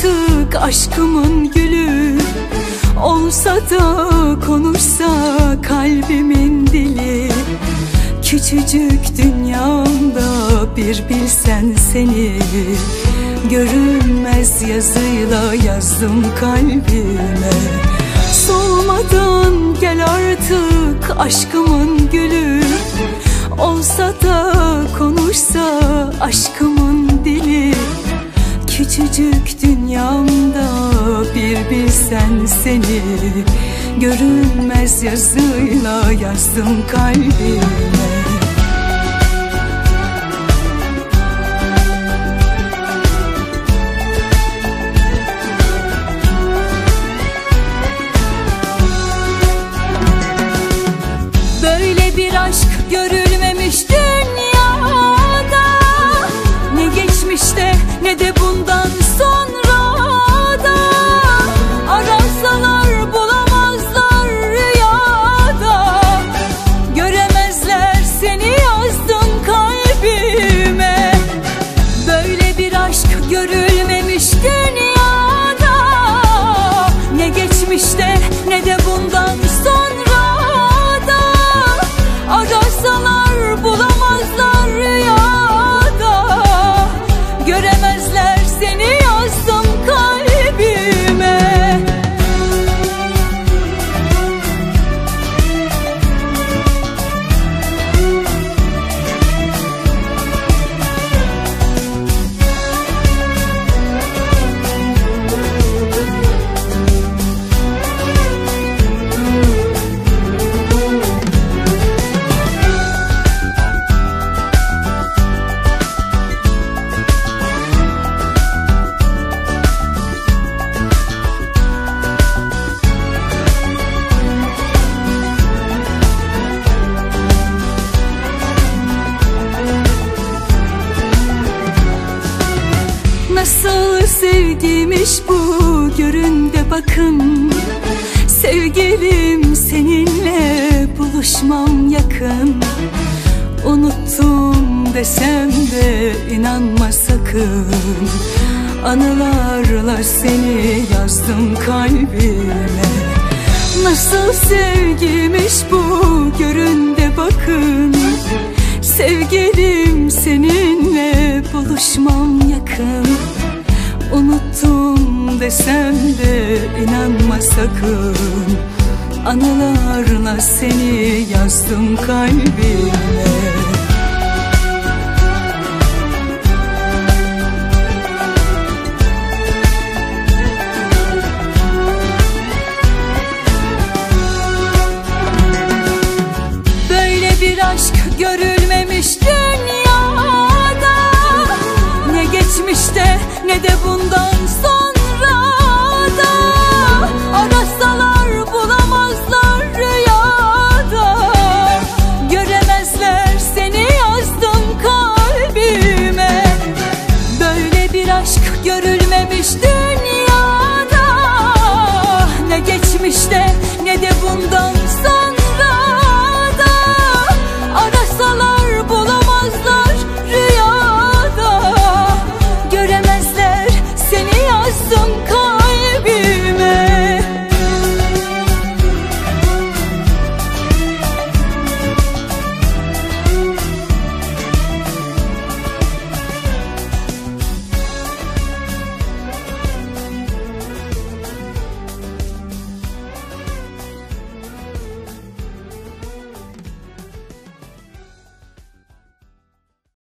artık aşkımın gülü. Olsa da konuşsa kalbimin dili. Küçücük dünyamda bir bilsen seni. Görünmez yazıyla yazdım kalbime. Solmadan gel artık aşkımın gülü. Olsa da konuşsa dili Küçücük dünyamda bir bilsen seni Görünmez yazıyla yazdım kalbime sevgiymiş bu görün de bakın. Sevgilim seninle buluşmam yakın. Unuttum desem de inanma sakın. Anılarla seni yazdım kalbime. Nasıl sevgiymiş bu görün de bakın. Sevgilim seninle buluşmam yakın Unuttum desem de inanma sakın. Anılarla seni yazdım kalbime yine de bundan sonra